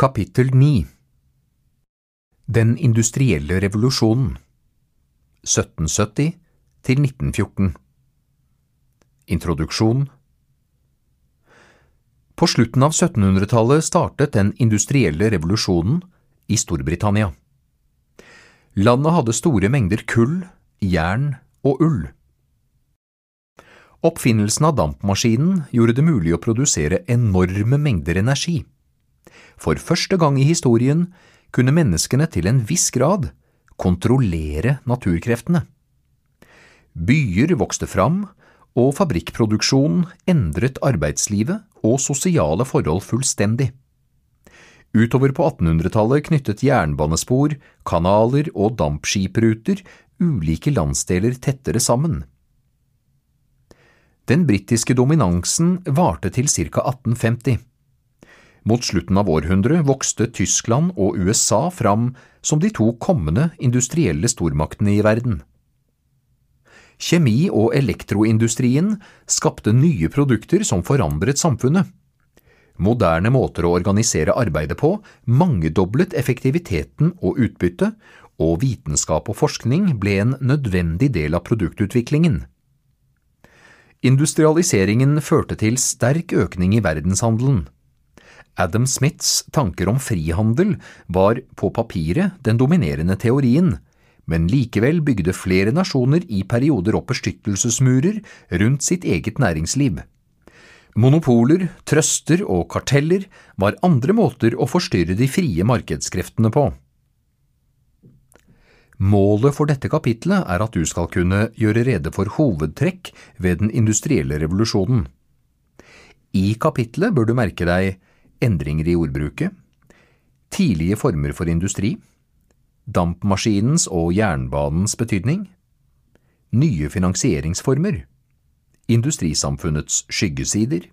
Kapittel 9 Den industrielle revolusjonen 1770 til 1914 Introduksjon På slutten av 1700-tallet startet den industrielle revolusjonen i Storbritannia. Landet hadde store mengder kull, jern og ull. Oppfinnelsen av dampmaskinen gjorde det mulig å produsere enorme mengder energi. For første gang i historien kunne menneskene til en viss grad kontrollere naturkreftene. Byer vokste fram, og fabrikkproduksjonen endret arbeidslivet og sosiale forhold fullstendig. Utover på 1800-tallet knyttet jernbanespor, kanaler og dampskipruter ulike landsdeler tettere sammen. Den britiske dominansen varte til ca. 1850. Mot slutten av århundret vokste Tyskland og USA fram som de to kommende industrielle stormaktene i verden. Kjemi- og elektroindustrien skapte nye produkter som forandret samfunnet. Moderne måter å organisere arbeidet på mangedoblet effektiviteten og utbyttet, og vitenskap og forskning ble en nødvendig del av produktutviklingen. Industrialiseringen førte til sterk økning i verdenshandelen. Adam Smiths tanker om frihandel var på papiret den dominerende teorien, men likevel bygde flere nasjoner i perioder opp beskyttelsesmurer rundt sitt eget næringsliv. Monopoler, trøster og karteller var andre måter å forstyrre de frie markedskreftene på. Målet for dette kapitlet er at du skal kunne gjøre rede for hovedtrekk ved den industrielle revolusjonen. I kapitlet bør du merke deg endringer i jordbruket, tidlige former for industri, dampmaskinens og jernbanens betydning, nye finansieringsformer, industrisamfunnets skyggesider,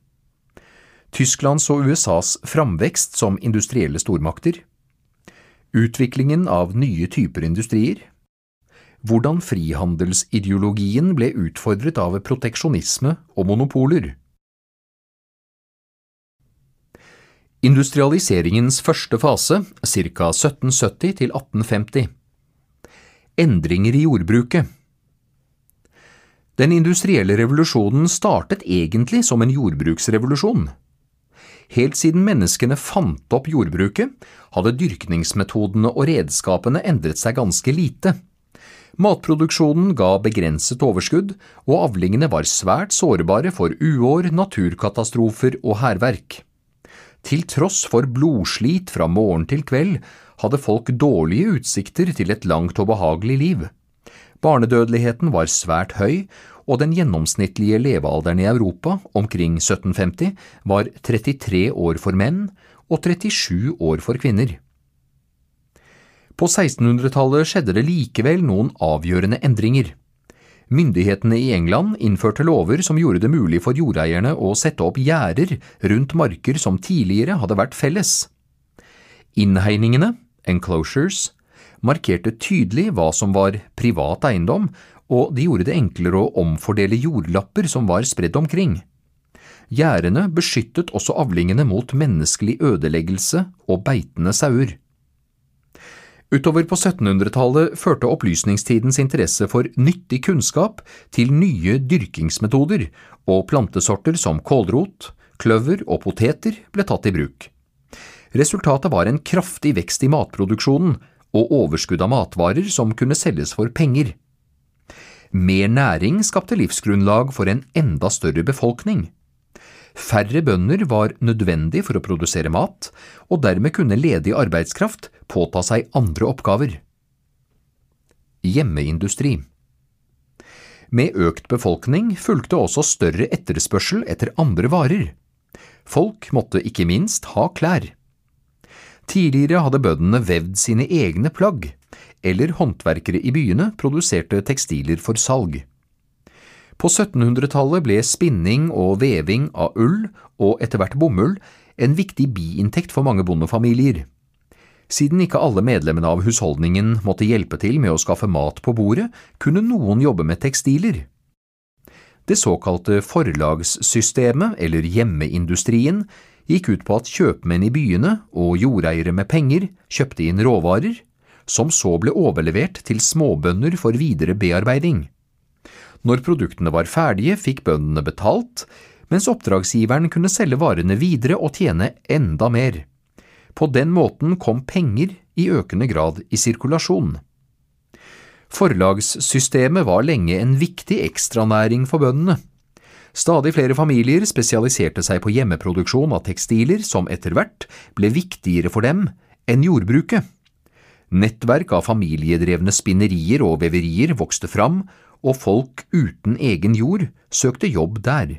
Tysklands og USAs framvekst som industrielle stormakter, utviklingen av nye typer industrier, hvordan frihandelsideologien ble utfordret av proteksjonisme og monopoler. Industrialiseringens første fase, ca. 1770 til 1850 Endringer i jordbruket Den industrielle revolusjonen startet egentlig som en jordbruksrevolusjon. Helt siden menneskene fant opp jordbruket, hadde dyrkningsmetodene og redskapene endret seg ganske lite. Matproduksjonen ga begrenset overskudd, og avlingene var svært sårbare for uår, naturkatastrofer og hærverk. Til tross for blodslit fra morgen til kveld hadde folk dårlige utsikter til et langt og behagelig liv. Barnedødeligheten var svært høy, og den gjennomsnittlige levealderen i Europa omkring 1750 var 33 år for menn og 37 år for kvinner. På 1600-tallet skjedde det likevel noen avgjørende endringer. Myndighetene i England innførte lover som gjorde det mulig for jordeierne å sette opp gjerder rundt marker som tidligere hadde vært felles. Innhegningene, enclosures, markerte tydelig hva som var privat eiendom, og de gjorde det enklere å omfordele jordlapper som var spredd omkring. Gjerdene beskyttet også avlingene mot menneskelig ødeleggelse og beitende sauer. Utover på 1700-tallet førte opplysningstidens interesse for nyttig kunnskap til nye dyrkingsmetoder, og plantesorter som kålrot, kløver og poteter ble tatt i bruk. Resultatet var en kraftig vekst i matproduksjonen og overskudd av matvarer som kunne selges for penger. Mer næring skapte livsgrunnlag for en enda større befolkning. Færre bønder var nødvendig for å produsere mat, og dermed kunne ledig arbeidskraft påta seg andre oppgaver. Hjemmeindustri Med økt befolkning fulgte også større etterspørsel etter andre varer. Folk måtte ikke minst ha klær. Tidligere hadde bøndene vevd sine egne plagg, eller håndverkere i byene produserte tekstiler for salg. På 1700-tallet ble spinning og veving av ull, og etter hvert bomull, en viktig biinntekt for mange bondefamilier. Siden ikke alle medlemmene av husholdningen måtte hjelpe til med å skaffe mat på bordet, kunne noen jobbe med tekstiler. Det såkalte forlagssystemet, eller hjemmeindustrien, gikk ut på at kjøpmenn i byene og jordeiere med penger kjøpte inn råvarer, som så ble overlevert til småbønder for videre bearbeiding. Når produktene var ferdige, fikk bøndene betalt, mens oppdragsgiveren kunne selge varene videre og tjene enda mer. På den måten kom penger i økende grad i sirkulasjon. Forlagssystemet var lenge en viktig ekstranæring for bøndene. Stadig flere familier spesialiserte seg på hjemmeproduksjon av tekstiler som etter hvert ble viktigere for dem enn jordbruket. Nettverk av familiedrevne spinnerier og veverier vokste fram, og folk uten egen jord søkte jobb der.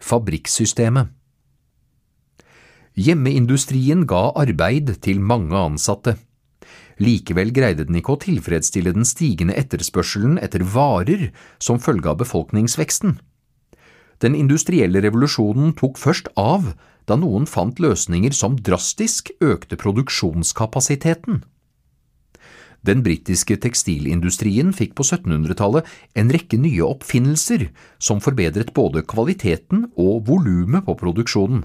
Fabrikksystemet Hjemmeindustrien ga arbeid til mange ansatte. Likevel greide den ikke å tilfredsstille den stigende etterspørselen etter varer som følge av befolkningsveksten. Den industrielle revolusjonen tok først av da noen fant løsninger som drastisk økte produksjonskapasiteten. Den britiske tekstilindustrien fikk på 1700-tallet en rekke nye oppfinnelser som forbedret både kvaliteten og volumet på produksjonen.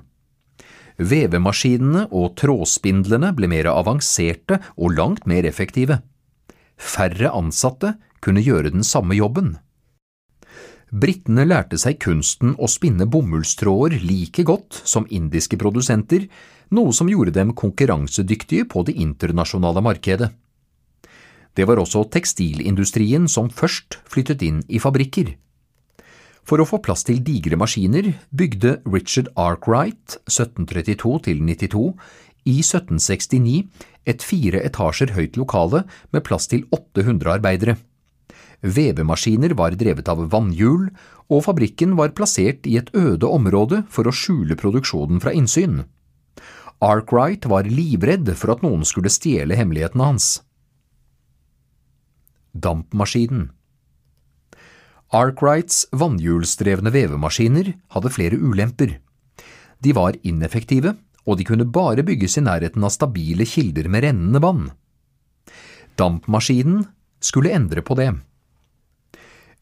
Vevemaskinene og trådspindlene ble mer avanserte og langt mer effektive. Færre ansatte kunne gjøre den samme jobben. Britene lærte seg kunsten å spinne bomullstråder like godt som indiske produsenter, noe som gjorde dem konkurransedyktige på det internasjonale markedet. Det var også tekstilindustrien som først flyttet inn i fabrikker. For å få plass til digre maskiner bygde Richard Arkwright 1732–92 i 1769 et fire etasjer høyt lokale med plass til 800 arbeidere. Vevemaskiner var drevet av vannhjul, og fabrikken var plassert i et øde område for å skjule produksjonen fra innsyn. Arkwright var livredd for at noen skulle stjele hemmelighetene hans. Dampmaskinen Arkwrights vannhjulsdrevne vevemaskiner hadde flere ulemper. De var ineffektive, og de kunne bare bygges i nærheten av stabile kilder med rennende vann. Dampmaskinen skulle endre på det.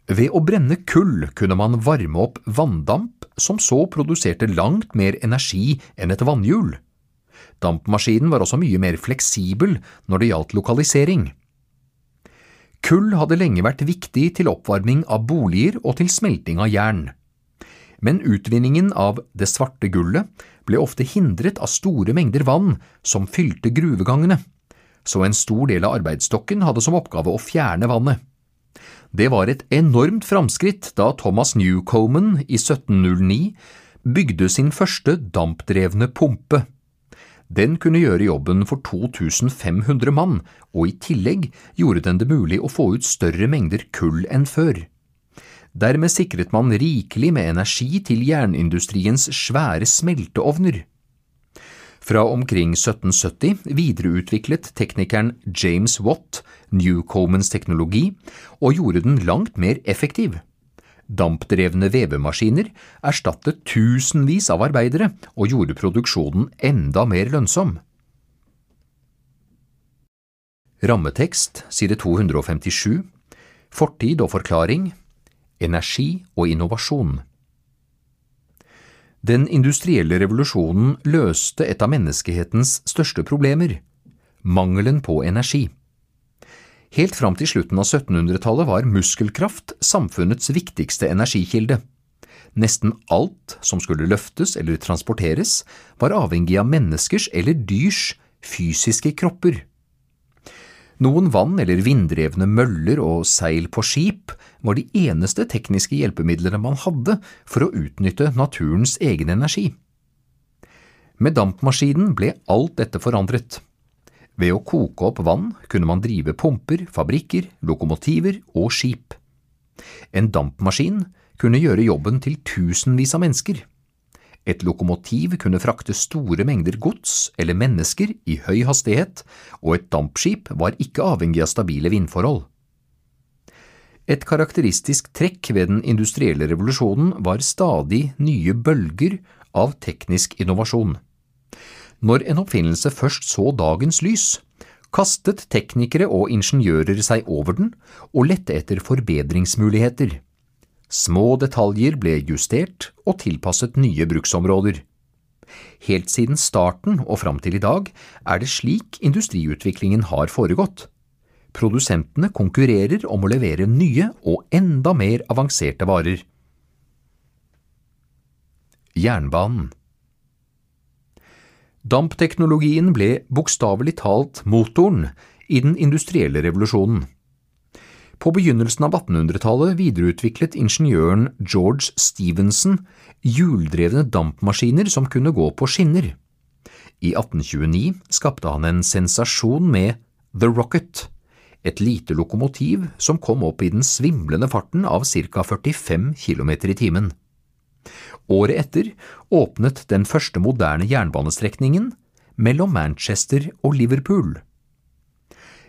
Ved å brenne kull kunne man varme opp vanndamp, som så produserte langt mer energi enn et vannhjul. Dampmaskinen var også mye mer fleksibel når det gjaldt lokalisering. Kull hadde lenge vært viktig til oppvarming av boliger og til smelting av jern. Men utvinningen av det svarte gullet ble ofte hindret av store mengder vann som fylte gruvegangene, så en stor del av arbeidsstokken hadde som oppgave å fjerne vannet. Det var et enormt framskritt da Thomas Newcomen i 1709 bygde sin første dampdrevne pumpe. Den kunne gjøre jobben for 2500 mann, og i tillegg gjorde den det mulig å få ut større mengder kull enn før. Dermed sikret man rikelig med energi til jernindustriens svære smelteovner. Fra omkring 1770 videreutviklet teknikeren James Watt Newcomens teknologi og gjorde den langt mer effektiv. Dampdrevne vevemaskiner erstattet tusenvis av arbeidere og gjorde produksjonen enda mer lønnsom. Rammetekst, side 257 Fortid og forklaring Energi og innovasjon Den industrielle revolusjonen løste et av menneskehetens største problemer – mangelen på energi. Helt fram til slutten av 1700-tallet var muskelkraft samfunnets viktigste energikilde. Nesten alt som skulle løftes eller transporteres, var avhengig av menneskers eller dyrs fysiske kropper. Noen vann- eller vinddrevne møller og seil på skip var de eneste tekniske hjelpemidlene man hadde for å utnytte naturens egen energi. Med dampmaskinen ble alt dette forandret. Ved å koke opp vann kunne man drive pumper, fabrikker, lokomotiver og skip. En dampmaskin kunne gjøre jobben til tusenvis av mennesker. Et lokomotiv kunne frakte store mengder gods eller mennesker i høy hastighet, og et dampskip var ikke avhengig av stabile vindforhold. Et karakteristisk trekk ved den industrielle revolusjonen var stadig nye bølger av teknisk innovasjon. Når en oppfinnelse først så dagens lys, kastet teknikere og ingeniører seg over den og lette etter forbedringsmuligheter. Små detaljer ble justert og tilpasset nye bruksområder. Helt siden starten og fram til i dag er det slik industriutviklingen har foregått. Produsentene konkurrerer om å levere nye og enda mer avanserte varer. Jernbanen Dampteknologien ble bokstavelig talt motoren i den industrielle revolusjonen. På begynnelsen av 1800-tallet videreutviklet ingeniøren George Stevenson hjuldrevne dampmaskiner som kunne gå på skinner. I 1829 skapte han en sensasjon med The Rocket, et lite lokomotiv som kom opp i den svimlende farten av ca 45 km i timen. Året etter åpnet den første moderne jernbanestrekningen mellom Manchester og Liverpool.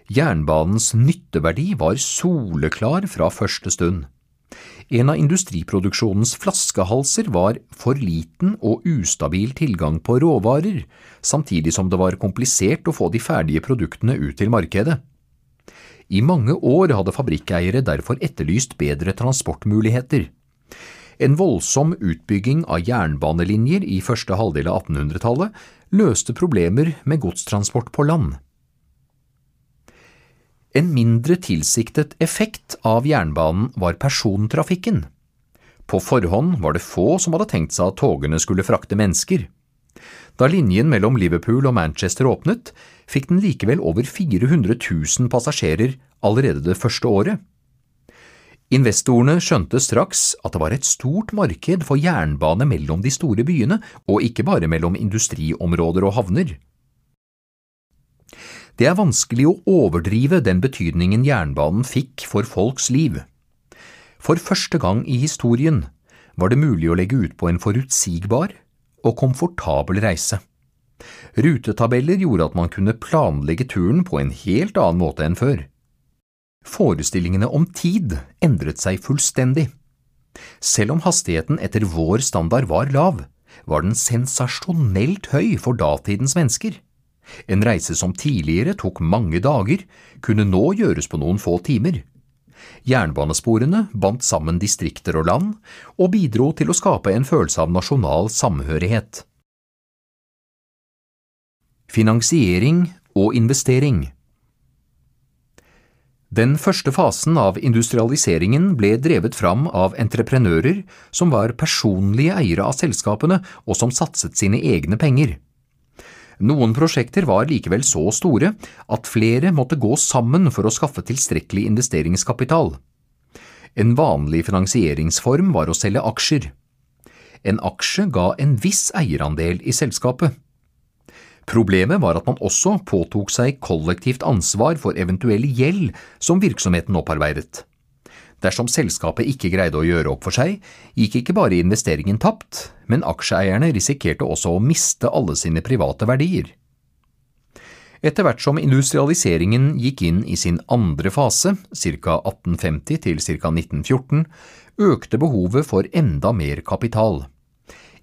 Jernbanens nytteverdi var soleklar fra første stund. En av industriproduksjonens flaskehalser var for liten og ustabil tilgang på råvarer, samtidig som det var komplisert å få de ferdige produktene ut til markedet. I mange år hadde fabrikkeiere derfor etterlyst bedre transportmuligheter. En voldsom utbygging av jernbanelinjer i første halvdel av 1800-tallet løste problemer med godstransport på land. En mindre tilsiktet effekt av jernbanen var persontrafikken. På forhånd var det få som hadde tenkt seg at togene skulle frakte mennesker. Da linjen mellom Liverpool og Manchester åpnet, fikk den likevel over 400 000 passasjerer allerede det første året. Investorene skjønte straks at det var et stort marked for jernbane mellom de store byene, og ikke bare mellom industriområder og havner. Det er vanskelig å overdrive den betydningen jernbanen fikk for folks liv. For første gang i historien var det mulig å legge ut på en forutsigbar og komfortabel reise. Rutetabeller gjorde at man kunne planlegge turen på en helt annen måte enn før. Forestillingene om tid endret seg fullstendig. Selv om hastigheten etter vår standard var lav, var den sensasjonelt høy for datidens mennesker. En reise som tidligere tok mange dager, kunne nå gjøres på noen få timer. Jernbanesporene bandt sammen distrikter og land, og bidro til å skape en følelse av nasjonal samhørighet. Finansiering og investering Den første fasen av industrialiseringen ble drevet fram av entreprenører som var personlige eiere av selskapene og som satset sine egne penger. Noen prosjekter var likevel så store at flere måtte gå sammen for å skaffe tilstrekkelig investeringskapital. En vanlig finansieringsform var å selge aksjer. En aksje ga en viss eierandel i selskapet. Problemet var at man også påtok seg kollektivt ansvar for eventuell gjeld som virksomheten opparbeidet. Dersom selskapet ikke greide å gjøre opp for seg, gikk ikke bare investeringen tapt, men aksjeeierne risikerte også å miste alle sine private verdier. Etter hvert som industrialiseringen gikk inn i sin andre fase, ca. 1850 til ca. 1914, økte behovet for enda mer kapital.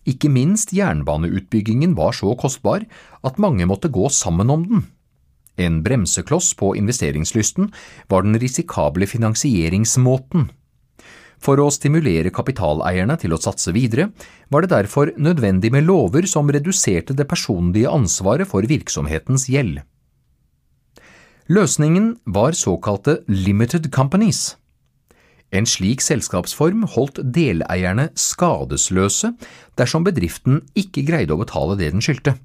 Ikke minst jernbaneutbyggingen var så kostbar at mange måtte gå sammen om den. En bremsekloss på investeringslysten var den risikable finansieringsmåten. For å stimulere kapitaleierne til å satse videre, var det derfor nødvendig med lover som reduserte det personlige ansvaret for virksomhetens gjeld. Løsningen var såkalte limited companies. En slik selskapsform holdt deleierne skadesløse dersom bedriften ikke greide å betale det den skyldte.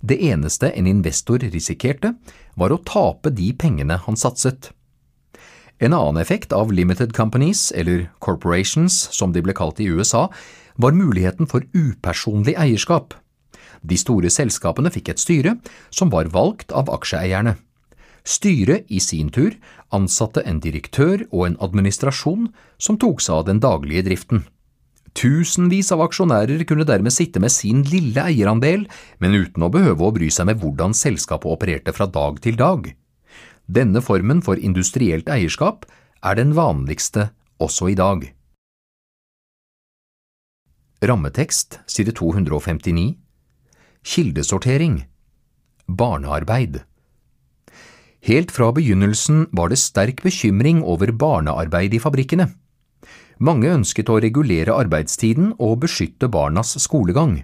Det eneste en investor risikerte, var å tape de pengene han satset. En annen effekt av limited companies, eller corporations som de ble kalt i USA, var muligheten for upersonlig eierskap. De store selskapene fikk et styre som var valgt av aksjeeierne. Styret i sin tur ansatte en direktør og en administrasjon som tok seg av den daglige driften. Tusenvis av aksjonærer kunne dermed sitte med sin lille eierandel, men uten å behøve å bry seg med hvordan selskapet opererte fra dag til dag. Denne formen for industrielt eierskap er den vanligste også i dag. Rammetekst, side 259 Kildesortering Barnearbeid Helt fra begynnelsen var det sterk bekymring over barnearbeid i fabrikkene. Mange ønsket å regulere arbeidstiden og beskytte barnas skolegang.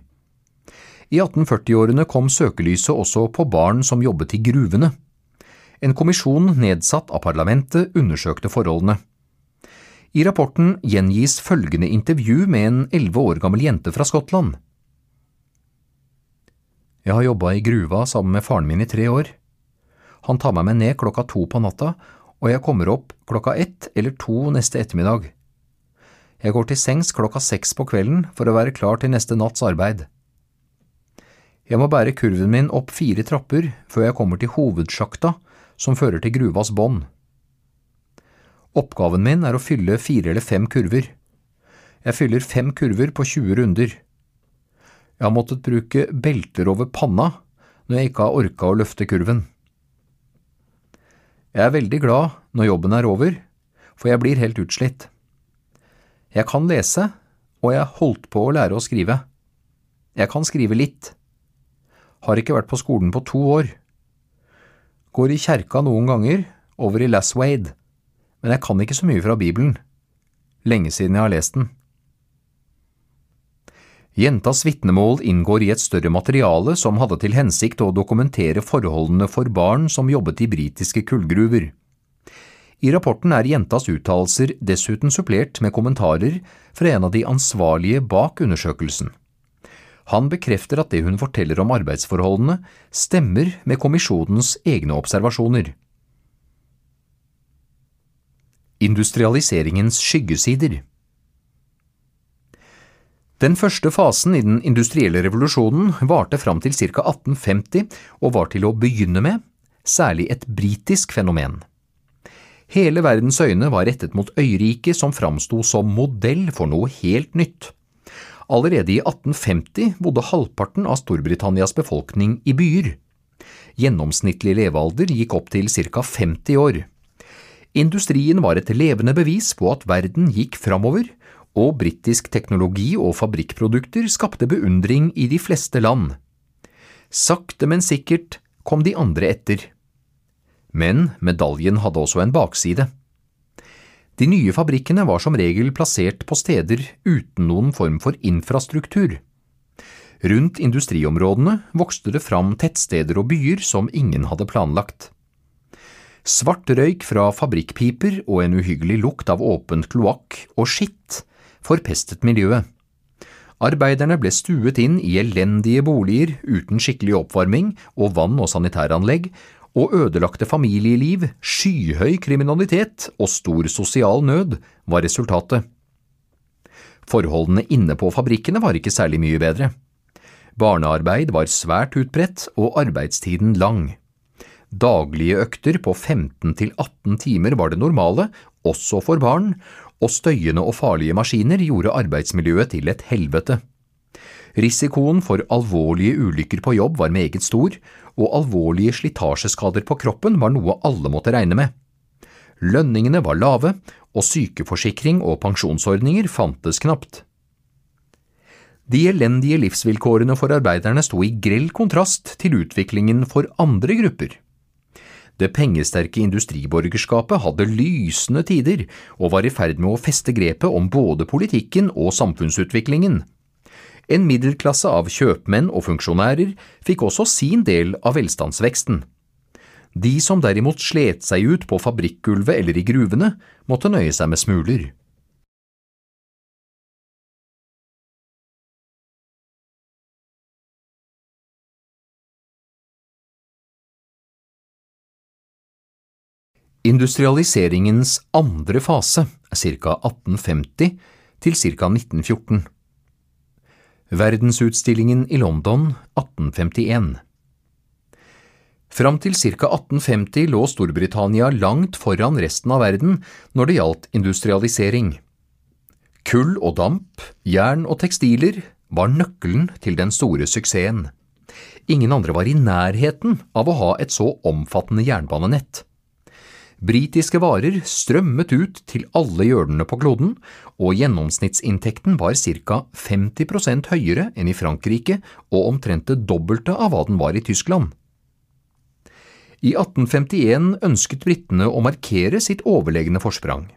I 1840-årene kom søkelyset også på barn som jobbet i gruvene. En kommisjon nedsatt av parlamentet undersøkte forholdene. I rapporten gjengis følgende intervju med en elleve år gammel jente fra Skottland. Jeg har jobba i gruva sammen med faren min i tre år. Han tar meg med ned klokka to på natta, og jeg kommer opp klokka ett eller to neste ettermiddag. Jeg går til sengs klokka seks på kvelden for å være klar til neste natts arbeid. Jeg må bære kurven min opp fire trapper før jeg kommer til hovedsjakta som fører til gruvas bånd. Oppgaven min er å fylle fire eller fem kurver. Jeg fyller fem kurver på 20 runder. Jeg har måttet bruke belter over panna når jeg ikke har orka å løfte kurven. Jeg er veldig glad når jobben er over, for jeg blir helt utslitt. Jeg kan lese, og jeg holdt på å lære å skrive. Jeg kan skrive litt. Har ikke vært på skolen på to år. Går i kjerka noen ganger, over i Lasswade, men jeg kan ikke så mye fra Bibelen. Lenge siden jeg har lest den. Jentas vitnemål inngår i et større materiale som hadde til hensikt å dokumentere forholdene for barn som jobbet i britiske kullgruver. I rapporten er jentas uttalelser dessuten supplert med kommentarer fra en av de ansvarlige bak undersøkelsen. Han bekrefter at det hun forteller om arbeidsforholdene, stemmer med kommisjonens egne observasjoner. Industrialiseringens skyggesider Den første fasen i den industrielle revolusjonen varte fram til ca. 1850 og var til å begynne med særlig et britisk fenomen. Hele verdens øyne var rettet mot øyriket som framsto som modell for noe helt nytt. Allerede i 1850 bodde halvparten av Storbritannias befolkning i byer. Gjennomsnittlig levealder gikk opp til ca. 50 år. Industrien var et levende bevis på at verden gikk framover, og britisk teknologi og fabrikkprodukter skapte beundring i de fleste land. Sakte, men sikkert kom de andre etter. Men medaljen hadde også en bakside. De nye fabrikkene var som regel plassert på steder uten noen form for infrastruktur. Rundt industriområdene vokste det fram tettsteder og byer som ingen hadde planlagt. Svart røyk fra fabrikkpiper og en uhyggelig lukt av åpent kloakk og skitt forpestet miljøet. Arbeiderne ble stuet inn i elendige boliger uten skikkelig oppvarming og vann- og sanitæranlegg, og ødelagte familieliv, skyhøy kriminalitet og stor sosial nød var resultatet. Forholdene inne på fabrikkene var ikke særlig mye bedre. Barnearbeid var svært utbredt og arbeidstiden lang. Daglige økter på 15 til 18 timer var det normale, også for barn, og støyende og farlige maskiner gjorde arbeidsmiljøet til et helvete. Risikoen for alvorlige ulykker på jobb var meget stor, og alvorlige slitasjeskader på kroppen var noe alle måtte regne med. Lønningene var lave, og sykeforsikring og pensjonsordninger fantes knapt. De elendige livsvilkårene for arbeiderne sto i grell kontrast til utviklingen for andre grupper. Det pengesterke industriborgerskapet hadde lysende tider og var i ferd med å feste grepet om både politikken og samfunnsutviklingen. En middelklasse av kjøpmenn og funksjonærer fikk også sin del av velstandsveksten. De som derimot slet seg ut på fabrikkgulvet eller i gruvene, måtte nøye seg med smuler. Industrialiseringens andre fase ca. 1850 til ca. 1914. Verdensutstillingen i London 1851 Fram til ca. 1850 lå Storbritannia langt foran resten av verden når det gjaldt industrialisering. Kull og damp, jern og tekstiler var nøkkelen til den store suksessen. Ingen andre var i nærheten av å ha et så omfattende jernbanenett. Britiske varer strømmet ut til alle hjørnene på kloden, og gjennomsnittsinntekten var ca. 50% høyere enn i Frankrike og omtrent det dobbelte av hva den var i Tyskland. I 1851 ønsket britene å markere sitt overlegne forsprang.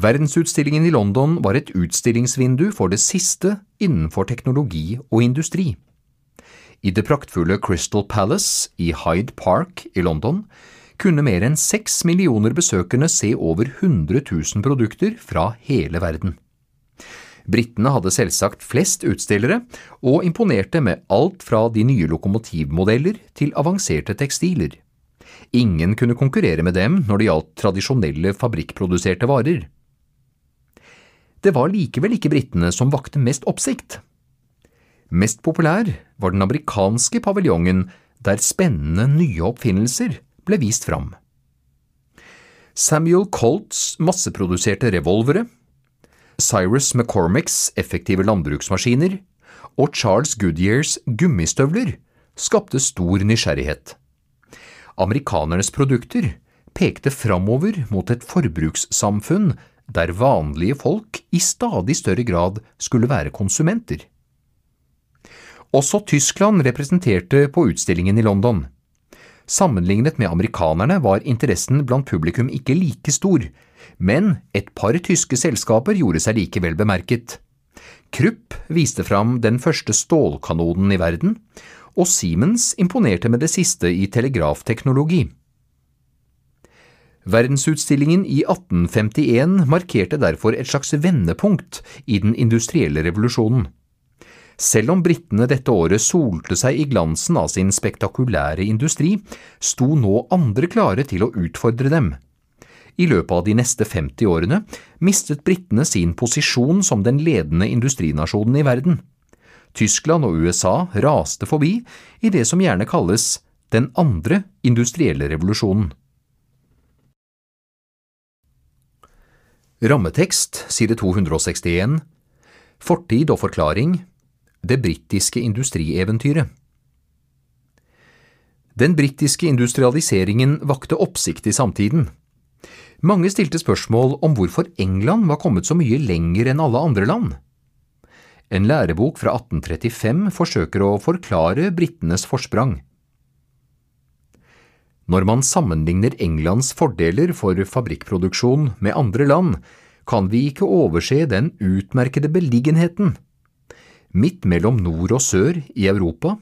Verdensutstillingen i London var et utstillingsvindu for det siste innenfor teknologi og industri. I det praktfulle Crystal Palace i Hyde Park i London kunne mer enn seks millioner besøkende se over 100 000 produkter fra hele verden. Britene hadde selvsagt flest utstillere, og imponerte med alt fra de nye lokomotivmodeller til avanserte tekstiler. Ingen kunne konkurrere med dem når det gjaldt tradisjonelle fabrikkproduserte varer. Det var likevel ikke britene som vakte mest oppsikt. Mest populær var den amerikanske paviljongen der spennende nye oppfinnelser ble vist fram. Samuel Colts masseproduserte revolvere, Cyrus McCormicks effektive landbruksmaskiner og Charles Goodyears gummistøvler skapte stor nysgjerrighet. Amerikanernes produkter pekte framover mot et forbrukssamfunn der vanlige folk i stadig større grad skulle være konsumenter. Også Tyskland representerte på utstillingen i London. Sammenlignet med amerikanerne var interessen blant publikum ikke like stor, men et par tyske selskaper gjorde seg likevel bemerket. Krupp viste fram den første stålkanonen i verden, og Siemens imponerte med det siste i telegrafteknologi. Verdensutstillingen i 1851 markerte derfor et slags vendepunkt i den industrielle revolusjonen. Selv om britene dette året solte seg i glansen av sin spektakulære industri, sto nå andre klare til å utfordre dem. I løpet av de neste 50 årene mistet britene sin posisjon som den ledende industrinasjonen i verden. Tyskland og USA raste forbi i det som gjerne kalles den andre industrielle revolusjonen. Rammetekst, side 261 Fortid og forklaring Det britiske industrieventyret Den britiske industrialiseringen vakte oppsikt i samtiden. Mange stilte spørsmål om hvorfor England var kommet så mye lenger enn alle andre land. En lærebok fra 1835 forsøker å forklare britenes forsprang. Når man sammenligner Englands fordeler for fabrikkproduksjon med andre land, kan vi ikke overse den utmerkede beliggenheten. Midt mellom nord og sør i Europa,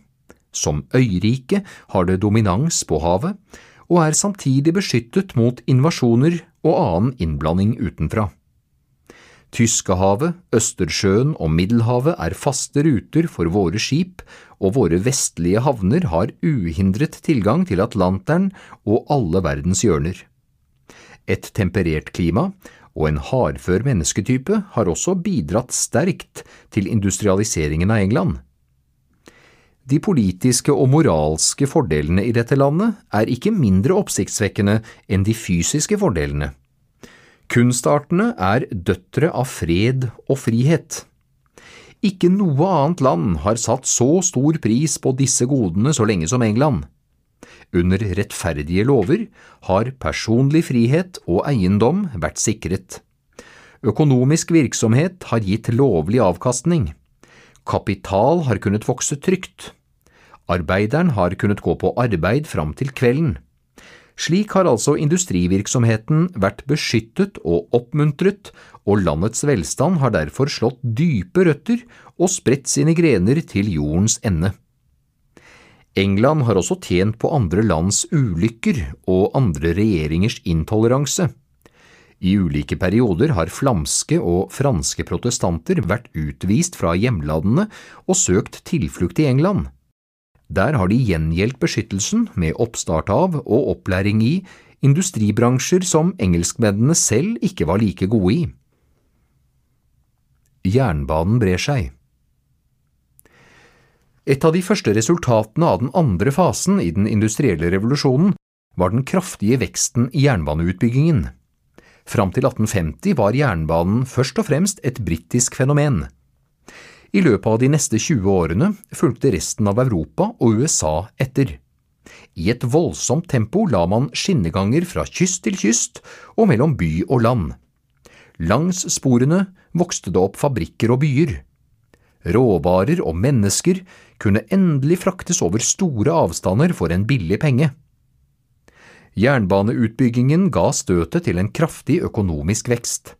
som øyrike har det dominans på havet, og er samtidig beskyttet mot invasjoner og annen innblanding utenfra. Tyskehavet, Østersjøen og Middelhavet er faste ruter for våre skip, og våre vestlige havner har uhindret tilgang til Atlanteren og alle verdens hjørner. Et temperert klima og en hardfør mennesketype har også bidratt sterkt til industrialiseringen av England. De politiske og moralske fordelene i dette landet er ikke mindre oppsiktsvekkende enn de fysiske fordelene. Kunstartene er døtre av fred og frihet. Ikke noe annet land har satt så stor pris på disse godene så lenge som England. Under rettferdige lover har personlig frihet og eiendom vært sikret. Økonomisk virksomhet har gitt lovlig avkastning. Kapital har kunnet vokse trygt. Arbeideren har kunnet gå på arbeid fram til kvelden. Slik har altså industrivirksomheten vært beskyttet og oppmuntret, og landets velstand har derfor slått dype røtter og spredt sine grener til jordens ende. England har også tjent på andre lands ulykker og andre regjeringers intoleranse. I ulike perioder har flamske og franske protestanter vært utvist fra hjemlandene og søkt tilflukt i England. Der har de gjengjeldt beskyttelsen med oppstart av og opplæring i industribransjer som engelskmennene selv ikke var like gode i. Jernbanen brer seg. Et av de første resultatene av den andre fasen i den industrielle revolusjonen var den kraftige veksten i jernbaneutbyggingen. Fram til 1850 var jernbanen først og fremst et britisk fenomen. I løpet av de neste 20 årene fulgte resten av Europa og USA etter. I et voldsomt tempo la man skinneganger fra kyst til kyst og mellom by og land. Langs sporene vokste det opp fabrikker og byer. Råvarer og mennesker kunne endelig fraktes over store avstander for en billig penge. Jernbaneutbyggingen ga støtet til en kraftig økonomisk vekst.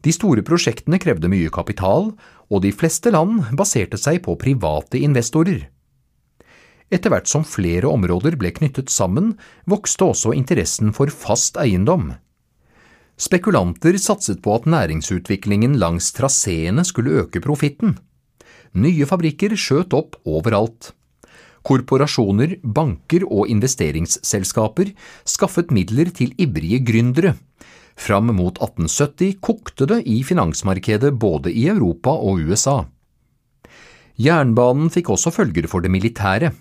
De store prosjektene krevde mye kapital, og de fleste land baserte seg på private investorer. Etter hvert som flere områder ble knyttet sammen, vokste også interessen for fast eiendom. Spekulanter satset på at næringsutviklingen langs traseene skulle øke profitten. Nye fabrikker skjøt opp overalt. Korporasjoner, banker og investeringsselskaper skaffet midler til ivrige gründere. Fram mot 1870 kokte det i finansmarkedet både i Europa og USA. Jernbanen fikk også følger for det militære.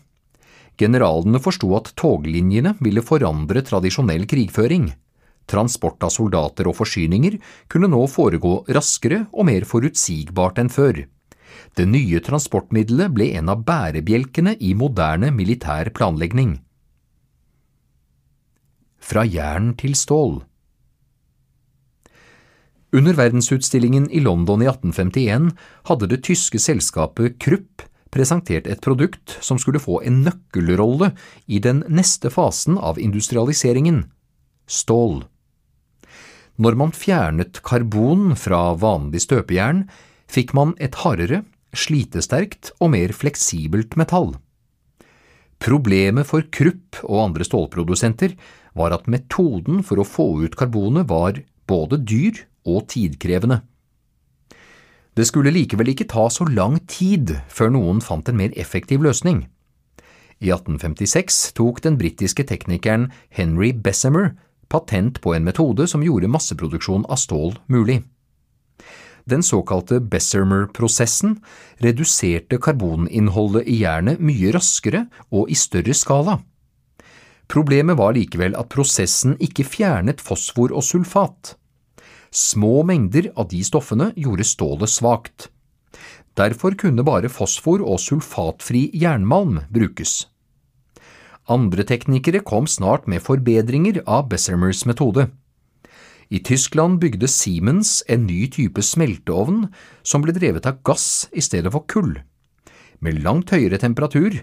Generalene forsto at toglinjene ville forandre tradisjonell krigføring. Transport av soldater og forsyninger kunne nå foregå raskere og mer forutsigbart enn før. Det nye transportmiddelet ble en av bærebjelkene i moderne militær planlegging. Fra jern til stål Under verdensutstillingen i London i 1851 hadde det tyske selskapet Krupp presentert et produkt som skulle få en nøkkelrolle i den neste fasen av industrialiseringen – stål. Når man fjernet karbon fra vanlig støpejern, fikk man et hardere, slitesterkt og mer fleksibelt metall. Problemet for Krupp og andre stålprodusenter var at metoden for å få ut karbonet var både dyr og tidkrevende. Det skulle likevel ikke ta så lang tid før noen fant en mer effektiv løsning. I 1856 tok den britiske teknikeren Henry Bessemer patent på en metode som gjorde masseproduksjon av stål mulig. Den såkalte Bessemer-prosessen reduserte karboninnholdet i jernet mye raskere og i større skala. Problemet var likevel at prosessen ikke fjernet fosfor og sulfat. Små mengder av de stoffene gjorde stålet svakt. Derfor kunne bare fosfor og sulfatfri jernmalm brukes. Andre teknikere kom snart med forbedringer av Bessemers metode. I Tyskland bygde Siemens en ny type smelteovn som ble drevet av gass i stedet for kull. Med langt høyere temperatur,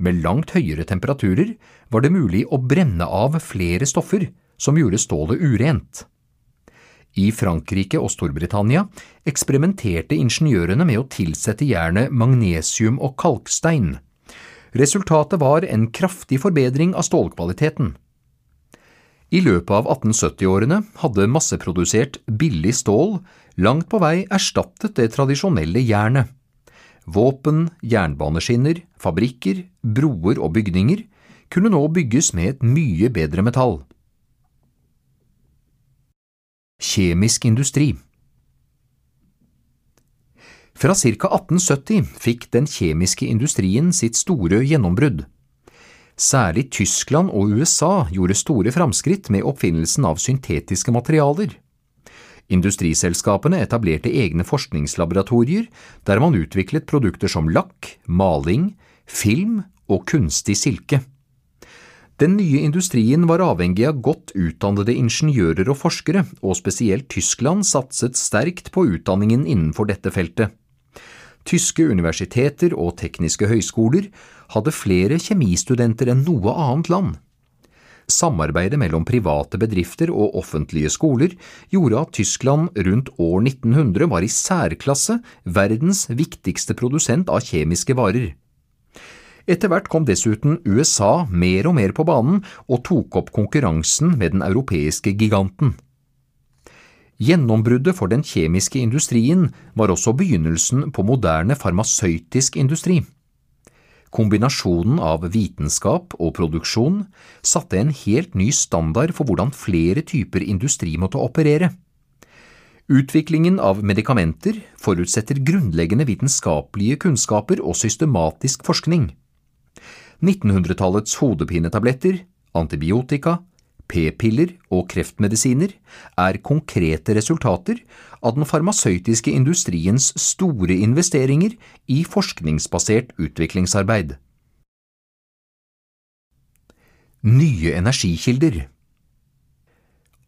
med langt høyere temperaturer var det mulig å brenne av flere stoffer som gjorde stålet urent. I Frankrike og Storbritannia eksperimenterte ingeniørene med å tilsette jernet magnesium og kalkstein. Resultatet var en kraftig forbedring av stålkvaliteten. I løpet av 1870-årene hadde masseprodusert billig stål langt på vei erstattet det tradisjonelle jernet. Våpen, jernbaneskinner, fabrikker, broer og bygninger kunne nå bygges med et mye bedre metall. Kjemisk industri Fra ca. 1870 fikk den kjemiske industrien sitt store gjennombrudd. Særlig Tyskland og USA gjorde store framskritt med oppfinnelsen av syntetiske materialer. Industriselskapene etablerte egne forskningslaboratorier der man utviklet produkter som lakk, maling, film og kunstig silke. Den nye industrien var avhengig av godt utdannede ingeniører og forskere, og spesielt Tyskland satset sterkt på utdanningen innenfor dette feltet. Tyske universiteter og tekniske høyskoler hadde flere kjemistudenter enn noe annet land. Samarbeidet mellom private bedrifter og offentlige skoler gjorde at Tyskland rundt år 1900 var i særklasse verdens viktigste produsent av kjemiske varer. Etter hvert kom dessuten USA mer og mer på banen og tok opp konkurransen med den europeiske giganten. Gjennombruddet for den kjemiske industrien var også begynnelsen på moderne farmasøytisk industri. Kombinasjonen av vitenskap og produksjon satte en helt ny standard for hvordan flere typer industri måtte operere. Utviklingen av medikamenter forutsetter grunnleggende vitenskapelige kunnskaper og systematisk forskning. 1900-tallets hodepinetabletter, antibiotika, p-piller og kreftmedisiner er konkrete resultater av den farmasøytiske industriens store investeringer i forskningsbasert utviklingsarbeid. Nye energikilder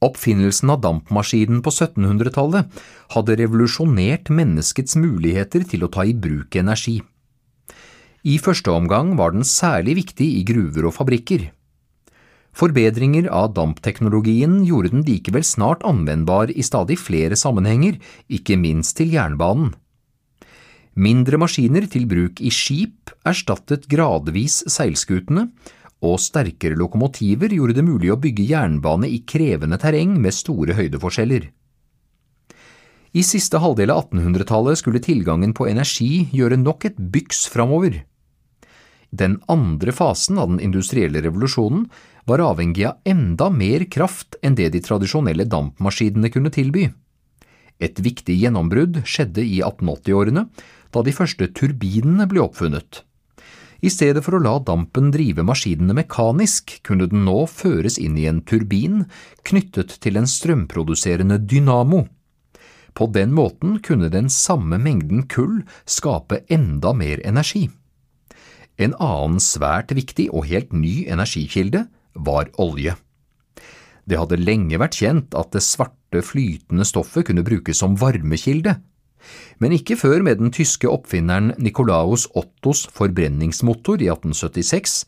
Oppfinnelsen av dampmaskinen på 1700-tallet hadde revolusjonert menneskets muligheter til å ta i bruk energi. I første omgang var den særlig viktig i gruver og fabrikker. Forbedringer av dampteknologien gjorde den likevel snart anvendbar i stadig flere sammenhenger, ikke minst til jernbanen. Mindre maskiner til bruk i skip erstattet gradvis seilskutene, og sterkere lokomotiver gjorde det mulig å bygge jernbane i krevende terreng med store høydeforskjeller. I siste halvdel av 1800-tallet skulle tilgangen på energi gjøre nok et byks framover. Den andre fasen av den industrielle revolusjonen var avhengig av enda mer kraft enn det de tradisjonelle dampmaskinene kunne tilby. Et viktig gjennombrudd skjedde i 1880-årene, da de første turbinene ble oppfunnet. I stedet for å la dampen drive maskinene mekanisk, kunne den nå føres inn i en turbin knyttet til en strømproduserende dynamo. På den måten kunne den samme mengden kull skape enda mer energi. En annen svært viktig og helt ny energikilde var olje. Det hadde lenge vært kjent at det svarte, flytende stoffet kunne brukes som varmekilde, men ikke før med den tyske oppfinneren Nicolaus Ottos forbrenningsmotor i 1876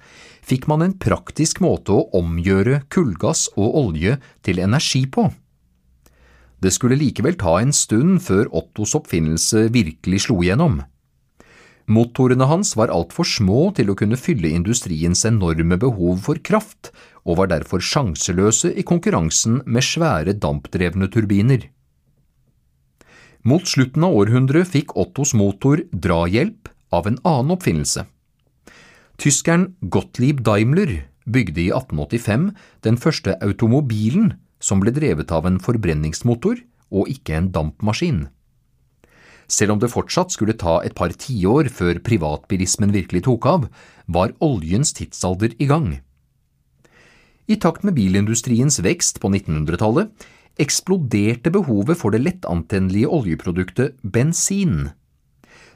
fikk man en praktisk måte å omgjøre kullgass og olje til energi på. Det skulle likevel ta en stund før Ottos oppfinnelse virkelig slo igjennom. Motorene hans var altfor små til å kunne fylle industriens enorme behov for kraft, og var derfor sjanseløse i konkurransen med svære dampdrevne turbiner. Mot slutten av århundret fikk Ottos motor drahjelp av en annen oppfinnelse. Tyskeren Gottlieb Daimler bygde i 1885 den første automobilen som ble drevet av en forbrenningsmotor og ikke en dampmaskin. Selv om det fortsatt skulle ta et par tiår før privatbilismen virkelig tok av, var oljens tidsalder i gang. I takt med bilindustriens vekst på 1900-tallet eksploderte behovet for det lettantennelige oljeproduktet bensin.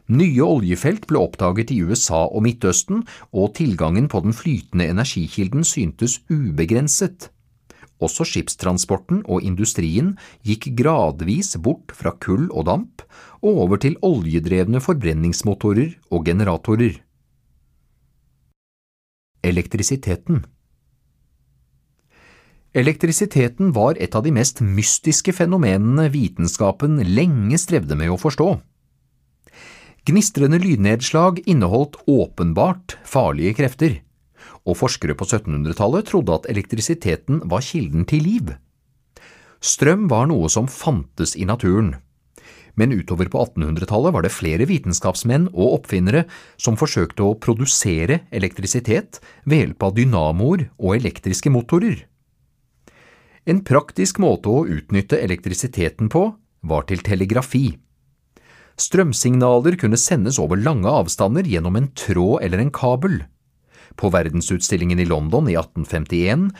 Nye oljefelt ble oppdaget i USA og Midtøsten, og tilgangen på den flytende energikilden syntes ubegrenset. Også skipstransporten og industrien gikk gradvis bort fra kull og damp og over til oljedrevne forbrenningsmotorer og generatorer. Elektrisiteten Elektrisiteten var et av de mest mystiske fenomenene vitenskapen lenge strevde med å forstå. Gnistrende lydnedslag inneholdt åpenbart farlige krefter og forskere på 1700-tallet trodde at elektrisiteten var kilden til liv. Strøm var noe som fantes i naturen, men utover på 1800-tallet var det flere vitenskapsmenn og oppfinnere som forsøkte å produsere elektrisitet ved hjelp av dynamoer og elektriske motorer. En praktisk måte å utnytte elektrisiteten på var til telegrafi. Strømsignaler kunne sendes over lange avstander gjennom en tråd eller en kabel. På verdensutstillingen i London i 1851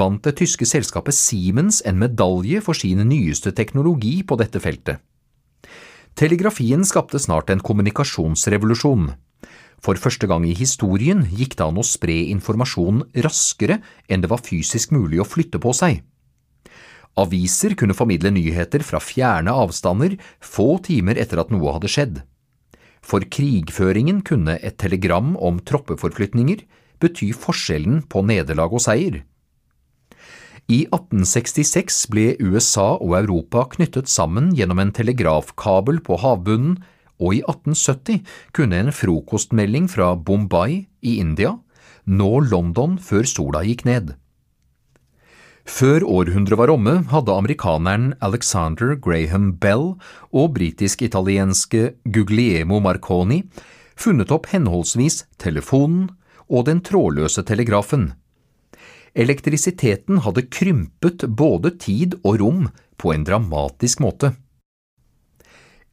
vant det tyske selskapet Siemens en medalje for sin nyeste teknologi på dette feltet. Telegrafien skapte snart en kommunikasjonsrevolusjon. For første gang i historien gikk det an å spre informasjon raskere enn det var fysisk mulig å flytte på seg. Aviser kunne formidle nyheter fra fjerne avstander få timer etter at noe hadde skjedd. For krigføringen kunne et telegram om troppeforflytninger bety forskjellen på nederlag og seier. I 1866 ble USA og Europa knyttet sammen gjennom en telegrafkabel på havbunnen, og i 1870 kunne en frokostmelding fra Bombay i India nå London før sola gikk ned. Før århundret var omme, hadde amerikaneren Alexander Graham Bell og britisk-italienske Guglielmo Marconi funnet opp henholdsvis telefonen og den trådløse telegrafen. Elektrisiteten hadde krympet både tid og rom på en dramatisk måte.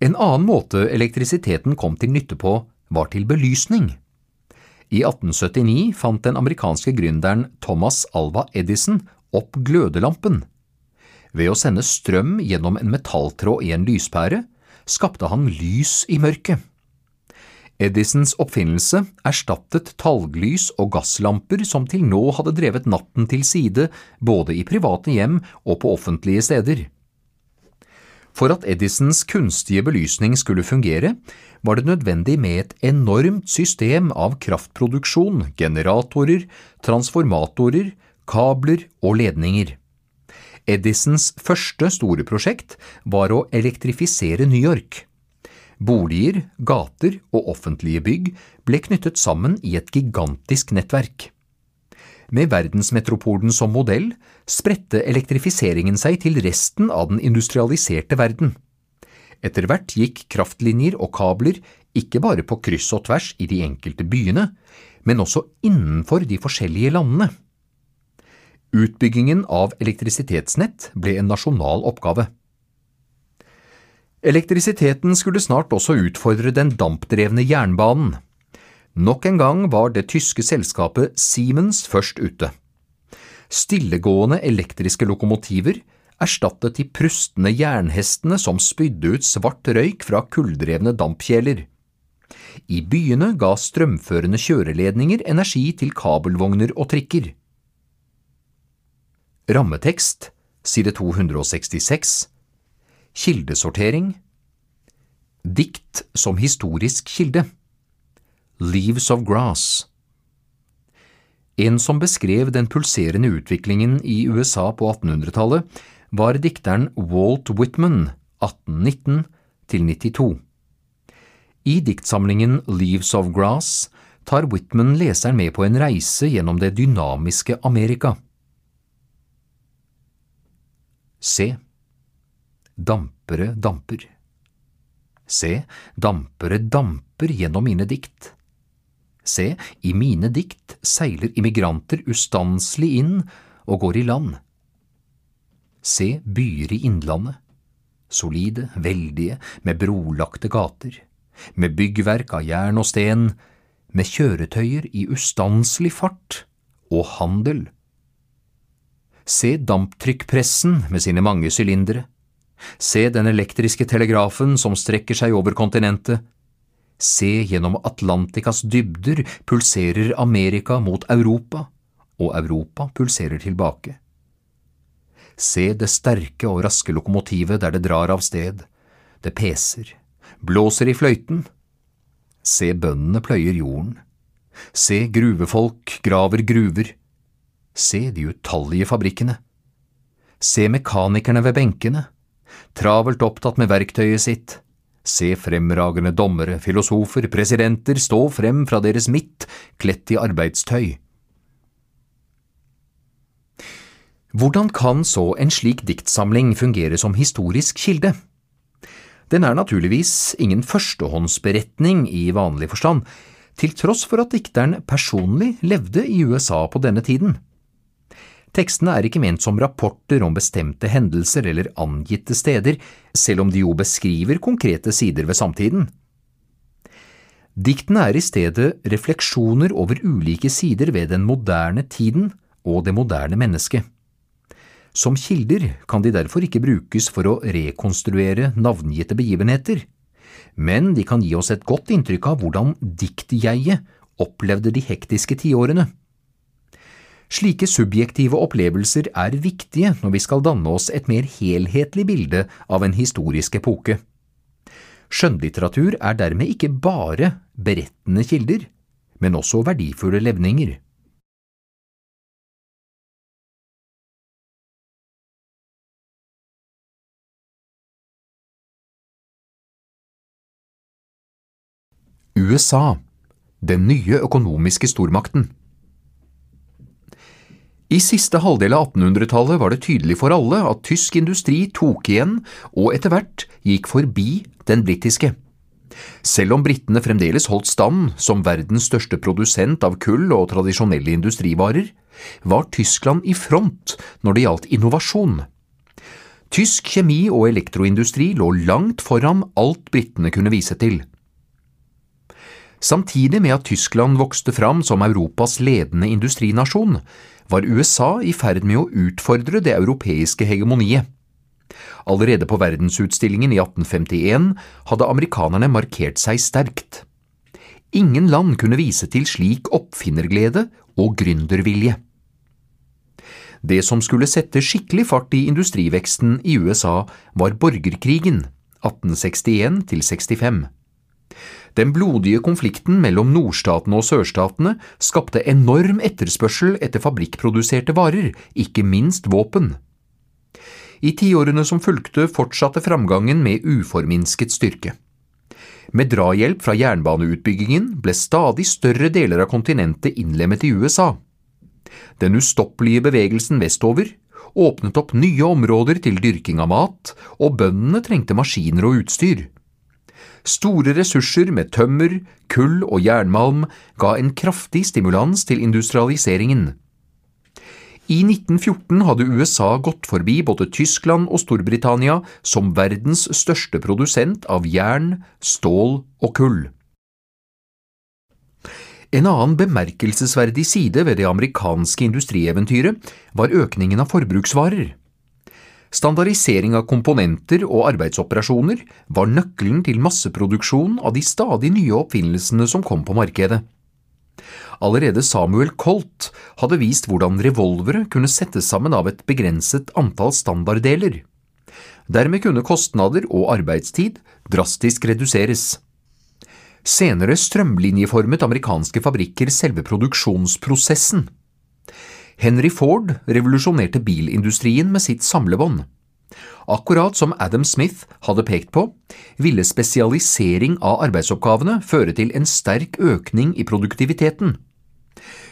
En annen måte elektrisiteten kom til nytte på, var til belysning. I 1879 fant den amerikanske gründeren Thomas Alva Edison opp glødelampen. Ved å sende strøm gjennom en metalltråd i en lyspære skapte han lys i mørket. Edisons oppfinnelse erstattet talglys og gasslamper som til nå hadde drevet natten til side både i private hjem og på offentlige steder. For at Edisons kunstige belysning skulle fungere, var det nødvendig med et enormt system av kraftproduksjon, generatorer, transformatorer, kabler og ledninger. Edisons første store prosjekt var å elektrifisere New York. Boliger, gater og offentlige bygg ble knyttet sammen i et gigantisk nettverk. Med verdensmetropolen som modell spredte elektrifiseringen seg til resten av den industrialiserte verden. Etter hvert gikk kraftlinjer og kabler ikke bare på kryss og tvers i de enkelte byene, men også innenfor de forskjellige landene. Utbyggingen av elektrisitetsnett ble en nasjonal oppgave. Elektrisiteten skulle snart også utfordre den dampdrevne jernbanen. Nok en gang var det tyske selskapet Siemens først ute. Stillegående elektriske lokomotiver erstattet de prustende jernhestene som spydde ut svart røyk fra kulldrevne dampkjeler. I byene ga strømførende kjøreledninger energi til kabelvogner og trikker. Rammetekst, side 266 Kildesortering Dikt som historisk kilde Leaves of Grass En som beskrev den pulserende utviklingen i USA på 1800-tallet, var dikteren Walt Whitman, 1819 92. I diktsamlingen Leaves of Grass tar Whitman leseren med på en reise gjennom det dynamiske Amerika. Se, dampere damper. Se, dampere damper gjennom mine dikt. Se, i mine dikt seiler immigranter ustanselig inn og går i land. Se byer i Innlandet, solide, veldige, med brolagte gater, med byggverk av jern og sten, med kjøretøyer i ustanselig fart og handel. Se damptrykkpressen med sine mange sylindere, se den elektriske telegrafen som strekker seg over kontinentet, se gjennom Atlantikas dybder pulserer Amerika mot Europa, og Europa pulserer tilbake. Se det sterke og raske lokomotivet der det drar av sted, det peser, blåser i fløyten. Se bøndene pløyer jorden. Se gruvefolk graver gruver. Se de utallige fabrikkene. Se mekanikerne ved benkene, travelt opptatt med verktøyet sitt. Se fremragende dommere, filosofer, presidenter stå frem fra deres midt, kledt i arbeidstøy. Hvordan kan så en slik diktsamling fungere som historisk kilde? Den er naturligvis ingen førstehåndsberetning i vanlig forstand, til tross for at dikteren personlig levde i USA på denne tiden. Tekstene er ikke ment som rapporter om bestemte hendelser eller angitte steder, selv om de jo beskriver konkrete sider ved samtiden. Diktene er i stedet refleksjoner over ulike sider ved den moderne tiden og det moderne mennesket. Som kilder kan de derfor ikke brukes for å rekonstruere navngitte begivenheter, men de kan gi oss et godt inntrykk av hvordan diktjeget opplevde de hektiske tiårene. Slike subjektive opplevelser er viktige når vi skal danne oss et mer helhetlig bilde av en historisk epoke. Skjønnlitteratur er dermed ikke bare berettende kilder, men også verdifulle levninger. USA, den nye økonomiske stormakten. I siste halvdel av 1800-tallet var det tydelig for alle at tysk industri tok igjen og etter hvert gikk forbi den britiske. Selv om britene fremdeles holdt stand som verdens største produsent av kull og tradisjonelle industrivarer, var Tyskland i front når det gjaldt innovasjon. Tysk kjemi- og elektroindustri lå langt foran alt britene kunne vise til. Samtidig med at Tyskland vokste fram som Europas ledende industrinasjon, var USA i ferd med å utfordre det europeiske hegemoniet. Allerede på verdensutstillingen i 1851 hadde amerikanerne markert seg sterkt. Ingen land kunne vise til slik oppfinnerglede og gründervilje. Det som skulle sette skikkelig fart i industriveksten i USA, var borgerkrigen 1861 65. Den blodige konflikten mellom nordstatene og sørstatene skapte enorm etterspørsel etter fabrikkproduserte varer, ikke minst våpen. I tiårene som fulgte, fortsatte framgangen med uforminsket styrke. Med drahjelp fra jernbaneutbyggingen ble stadig større deler av kontinentet innlemmet i USA. Den ustoppelige bevegelsen vestover åpnet opp nye områder til dyrking av mat, og bøndene trengte maskiner og utstyr. Store ressurser med tømmer, kull og jernmalm ga en kraftig stimulans til industrialiseringen. I 1914 hadde USA gått forbi både Tyskland og Storbritannia som verdens største produsent av jern, stål og kull. En annen bemerkelsesverdig side ved det amerikanske industrieventyret var økningen av forbruksvarer. Standardisering av komponenter og arbeidsoperasjoner var nøkkelen til masseproduksjon av de stadig nye oppfinnelsene som kom på markedet. Allerede Samuel Colt hadde vist hvordan revolvere kunne settes sammen av et begrenset antall standarddeler. Dermed kunne kostnader og arbeidstid drastisk reduseres. Senere strømlinjeformet amerikanske fabrikker selve produksjonsprosessen. Henry Ford revolusjonerte bilindustrien med sitt samlebånd. Akkurat som Adam Smith hadde pekt på, ville spesialisering av arbeidsoppgavene føre til en sterk økning i produktiviteten.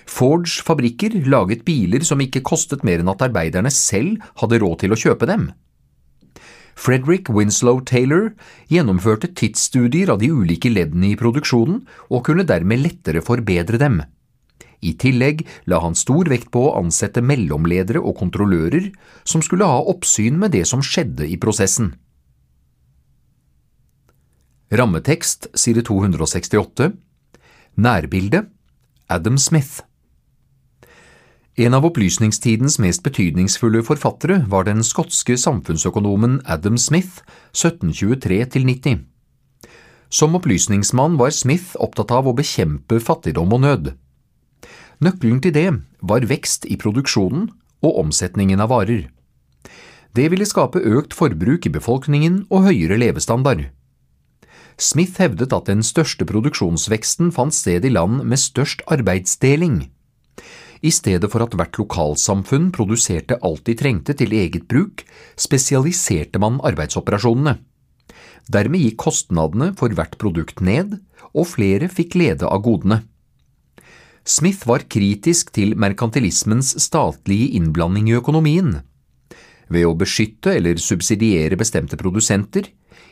Fords fabrikker laget biler som ikke kostet mer enn at arbeiderne selv hadde råd til å kjøpe dem. Frederick Winslow Taylor gjennomførte tidsstudier av de ulike leddene i produksjonen og kunne dermed lettere forbedre dem. I tillegg la han stor vekt på å ansette mellomledere og kontrollører som skulle ha oppsyn med det som skjedde i prosessen. Rammetekst side 268 Nærbilde Adam Smith en av opplysningstidens mest betydningsfulle forfattere var den skotske samfunnsøkonomen Adam Smith, 1723–90. Som opplysningsmann var Smith opptatt av å bekjempe fattigdom og nød. Nøkkelen til det var vekst i produksjonen og omsetningen av varer. Det ville skape økt forbruk i befolkningen og høyere levestandard. Smith hevdet at den største produksjonsveksten fant sted i land med størst arbeidsdeling. I stedet for at hvert lokalsamfunn produserte alt de trengte til eget bruk, spesialiserte man arbeidsoperasjonene. Dermed gikk kostnadene for hvert produkt ned, og flere fikk glede av godene. Smith var kritisk til merkantilismens statlige innblanding i økonomien. Ved å beskytte eller subsidiere bestemte produsenter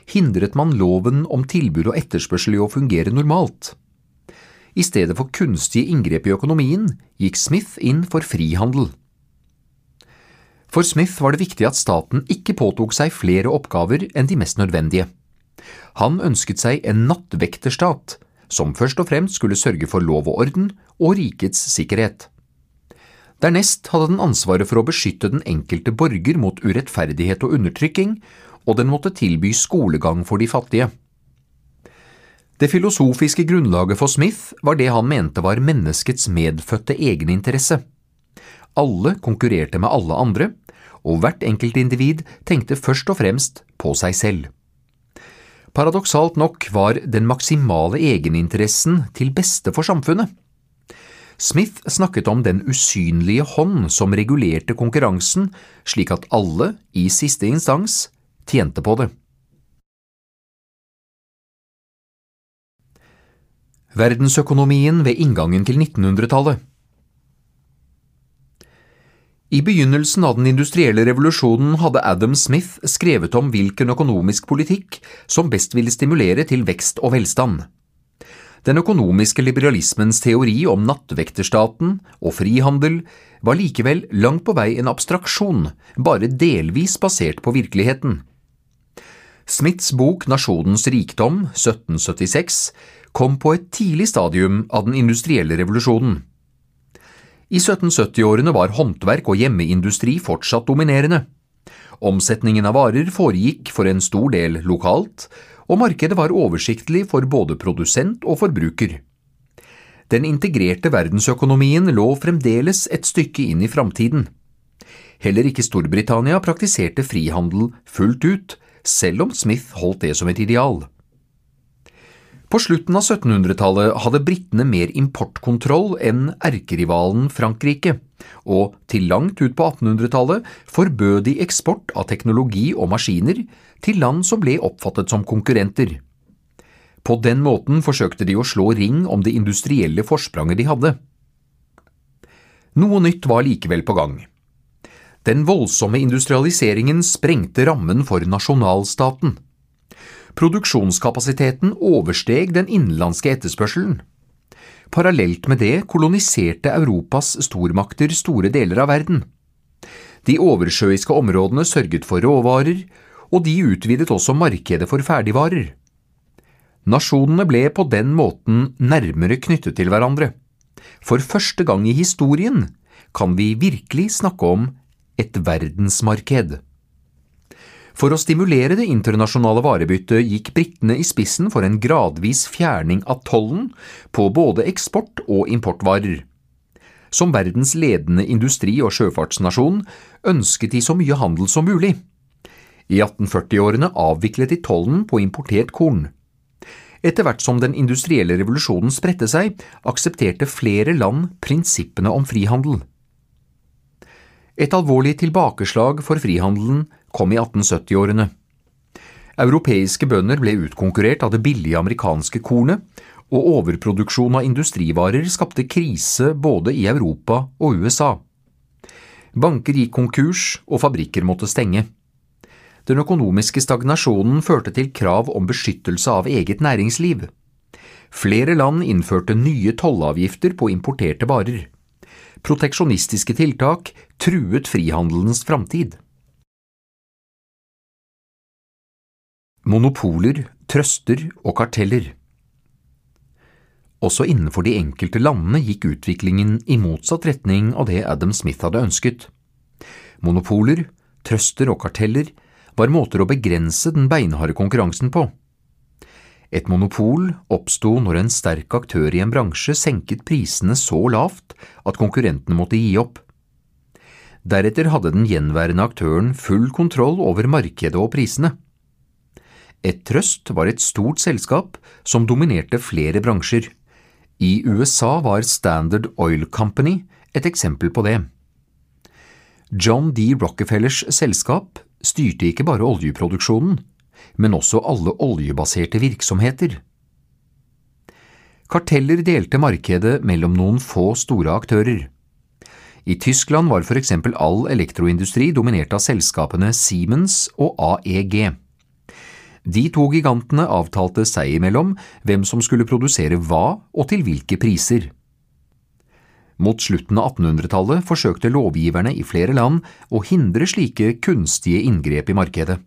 hindret man loven om tilbud og etterspørsel i å fungere normalt. I stedet for kunstige inngrep i økonomien gikk Smith inn for frihandel. For Smith var det viktig at staten ikke påtok seg flere oppgaver enn de mest nødvendige. Han ønsket seg en nattvekterstat, som først og fremst skulle sørge for lov og orden og rikets sikkerhet. Dernest hadde den ansvaret for å beskytte den enkelte borger mot urettferdighet og undertrykking, og den måtte tilby skolegang for de fattige. Det filosofiske grunnlaget for Smith var det han mente var menneskets medfødte egeninteresse. Alle konkurrerte med alle andre, og hvert enkelt individ tenkte først og fremst på seg selv. Paradoksalt nok var den maksimale egeninteressen til beste for samfunnet. Smith snakket om den usynlige hånd som regulerte konkurransen slik at alle, i siste instans, tjente på det. Verdensøkonomien ved inngangen til 1900-tallet I begynnelsen av den industrielle revolusjonen hadde Adam Smith skrevet om hvilken økonomisk politikk som best ville stimulere til vekst og velstand. Den økonomiske liberalismens teori om nattvekterstaten og frihandel var likevel langt på vei en abstraksjon, bare delvis basert på virkeligheten. Smiths bok Nasjonens rikdom, 1776, kom på et tidlig stadium av den industrielle revolusjonen. I 1770-årene var håndverk og hjemmeindustri fortsatt dominerende. Omsetningen av varer foregikk for en stor del lokalt, og markedet var oversiktlig for både produsent og forbruker. Den integrerte verdensøkonomien lå fremdeles et stykke inn i framtiden. Heller ikke Storbritannia praktiserte frihandel fullt ut, selv om Smith holdt det som et ideal. På slutten av 1700-tallet hadde britene mer importkontroll enn erkerivalen Frankrike, og til langt ut på 1800-tallet forbød de eksport av teknologi og maskiner til land som ble oppfattet som konkurrenter. På den måten forsøkte de å slå ring om det industrielle forspranget de hadde. Noe nytt var likevel på gang. Den voldsomme industrialiseringen sprengte rammen for nasjonalstaten. Produksjonskapasiteten oversteg den innenlandske etterspørselen. Parallelt med det koloniserte Europas stormakter store deler av verden. De oversjøiske områdene sørget for råvarer, og de utvidet også markedet for ferdigvarer. Nasjonene ble på den måten nærmere knyttet til hverandre. For første gang i historien kan vi virkelig snakke om et verdensmarked. For å stimulere det internasjonale varebyttet gikk britene i spissen for en gradvis fjerning av tollen på både eksport- og importvarer. Som verdens ledende industri- og sjøfartsnasjon ønsket de så mye handel som mulig. I 1840-årene avviklet de tollen på importert korn. Etter hvert som den industrielle revolusjonen spredte seg, aksepterte flere land prinsippene om frihandel. Et alvorlig tilbakeslag for frihandelen kom i 1870-årene. Europeiske bønder ble utkonkurrert av det billige amerikanske kornet, og overproduksjon av industrivarer skapte krise både i Europa og USA. Banker gikk konkurs, og fabrikker måtte stenge. Den økonomiske stagnasjonen førte til krav om beskyttelse av eget næringsliv. Flere land innførte nye tollavgifter på importerte varer. Proteksjonistiske tiltak truet frihandelens framtid. Monopoler, trøster og karteller Også innenfor de enkelte landene gikk utviklingen i motsatt retning av det Adam Smith hadde ønsket. Monopoler, trøster og karteller var måter å begrense den beinharde konkurransen på. Et monopol oppsto når en sterk aktør i en bransje senket prisene så lavt at konkurrentene måtte gi opp. Deretter hadde den gjenværende aktøren full kontroll over markedet og prisene. Et trøst var et stort selskap som dominerte flere bransjer. I USA var Standard Oil Company et eksempel på det. John D. Rockefellers selskap styrte ikke bare oljeproduksjonen, men også alle oljebaserte virksomheter. Karteller delte markedet mellom noen få store aktører. I Tyskland var for eksempel all elektroindustri dominert av selskapene Siemens og AEG. De to gigantene avtalte seg imellom hvem som skulle produsere hva og til hvilke priser. Mot slutten av 1800-tallet forsøkte lovgiverne i flere land å hindre slike kunstige inngrep i markedet.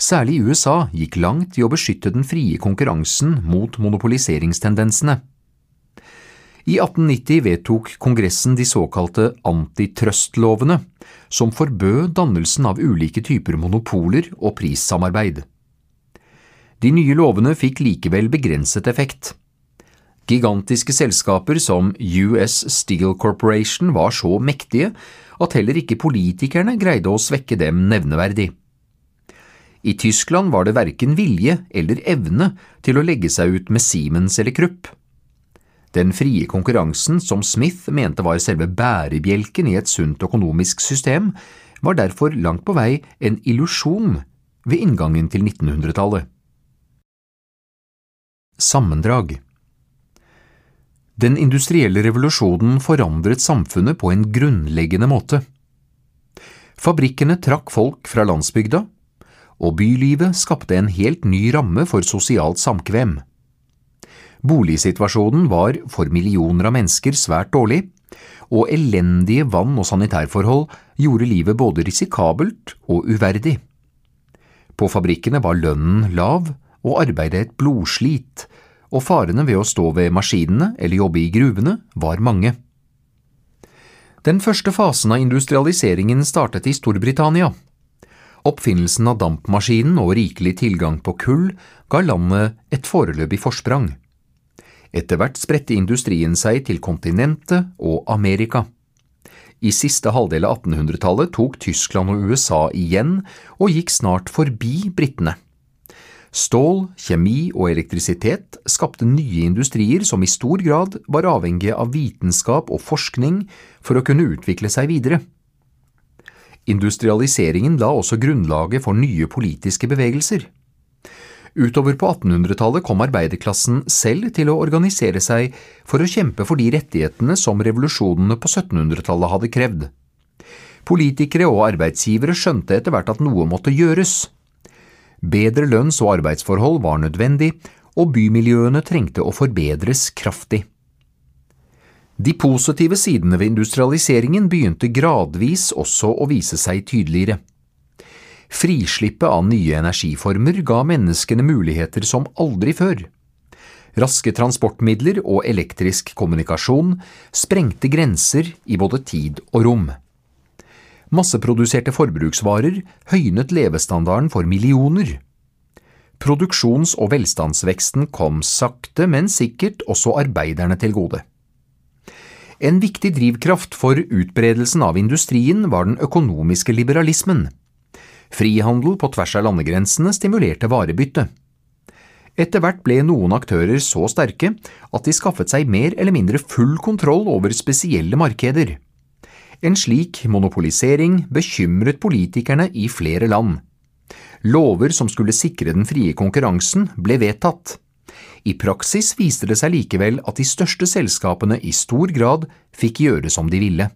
Særlig USA gikk langt i å beskytte den frie konkurransen mot monopoliseringstendensene. I 1890 vedtok Kongressen de såkalte antitrustlovene, som forbød dannelsen av ulike typer monopoler og prissamarbeid. De nye lovene fikk likevel begrenset effekt. Gigantiske selskaper som US Steel Corporation var så mektige at heller ikke politikerne greide å svekke dem nevneverdig. I Tyskland var det verken vilje eller evne til å legge seg ut med Siemens eller Krupp. Den frie konkurransen som Smith mente var selve bærebjelken i et sunt økonomisk system, var derfor langt på vei en illusjon ved inngangen til 1900-tallet. Sammendrag Den industrielle revolusjonen forandret samfunnet på en grunnleggende måte. Fabrikkene trakk folk fra landsbygda, og bylivet skapte en helt ny ramme for sosialt samkvem. Boligsituasjonen var for millioner av mennesker svært dårlig, og elendige vann- og sanitærforhold gjorde livet både risikabelt og uverdig. På fabrikkene var lønnen lav og arbeidet et blodslit, og farene ved å stå ved maskinene eller jobbe i gruvene var mange. Den første fasen av industrialiseringen startet i Storbritannia. Oppfinnelsen av dampmaskinen og rikelig tilgang på kull ga landet et foreløpig forsprang. Etter hvert spredte industrien seg til kontinentet og Amerika. I siste halvdel av 1800-tallet tok Tyskland og USA igjen og gikk snart forbi britene. Stål, kjemi og elektrisitet skapte nye industrier som i stor grad var avhengige av vitenskap og forskning for å kunne utvikle seg videre. Industrialiseringen la også grunnlaget for nye politiske bevegelser. Utover på 1800-tallet kom arbeiderklassen selv til å organisere seg for å kjempe for de rettighetene som revolusjonene på 1700-tallet hadde krevd. Politikere og arbeidsgivere skjønte etter hvert at noe måtte gjøres. Bedre lønns- og arbeidsforhold var nødvendig, og bymiljøene trengte å forbedres kraftig. De positive sidene ved industrialiseringen begynte gradvis også å vise seg tydeligere. Frislippet av nye energiformer ga menneskene muligheter som aldri før. Raske transportmidler og elektrisk kommunikasjon sprengte grenser i både tid og rom. Masseproduserte forbruksvarer høynet levestandarden for millioner. Produksjons- og velstandsveksten kom sakte, men sikkert også arbeiderne til gode. En viktig drivkraft for utbredelsen av industrien var den økonomiske liberalismen. Frihandel på tvers av landegrensene stimulerte varebytte. Etter hvert ble noen aktører så sterke at de skaffet seg mer eller mindre full kontroll over spesielle markeder. En slik monopolisering bekymret politikerne i flere land. Lover som skulle sikre den frie konkurransen, ble vedtatt. I praksis viste det seg likevel at de største selskapene i stor grad fikk gjøre som de ville.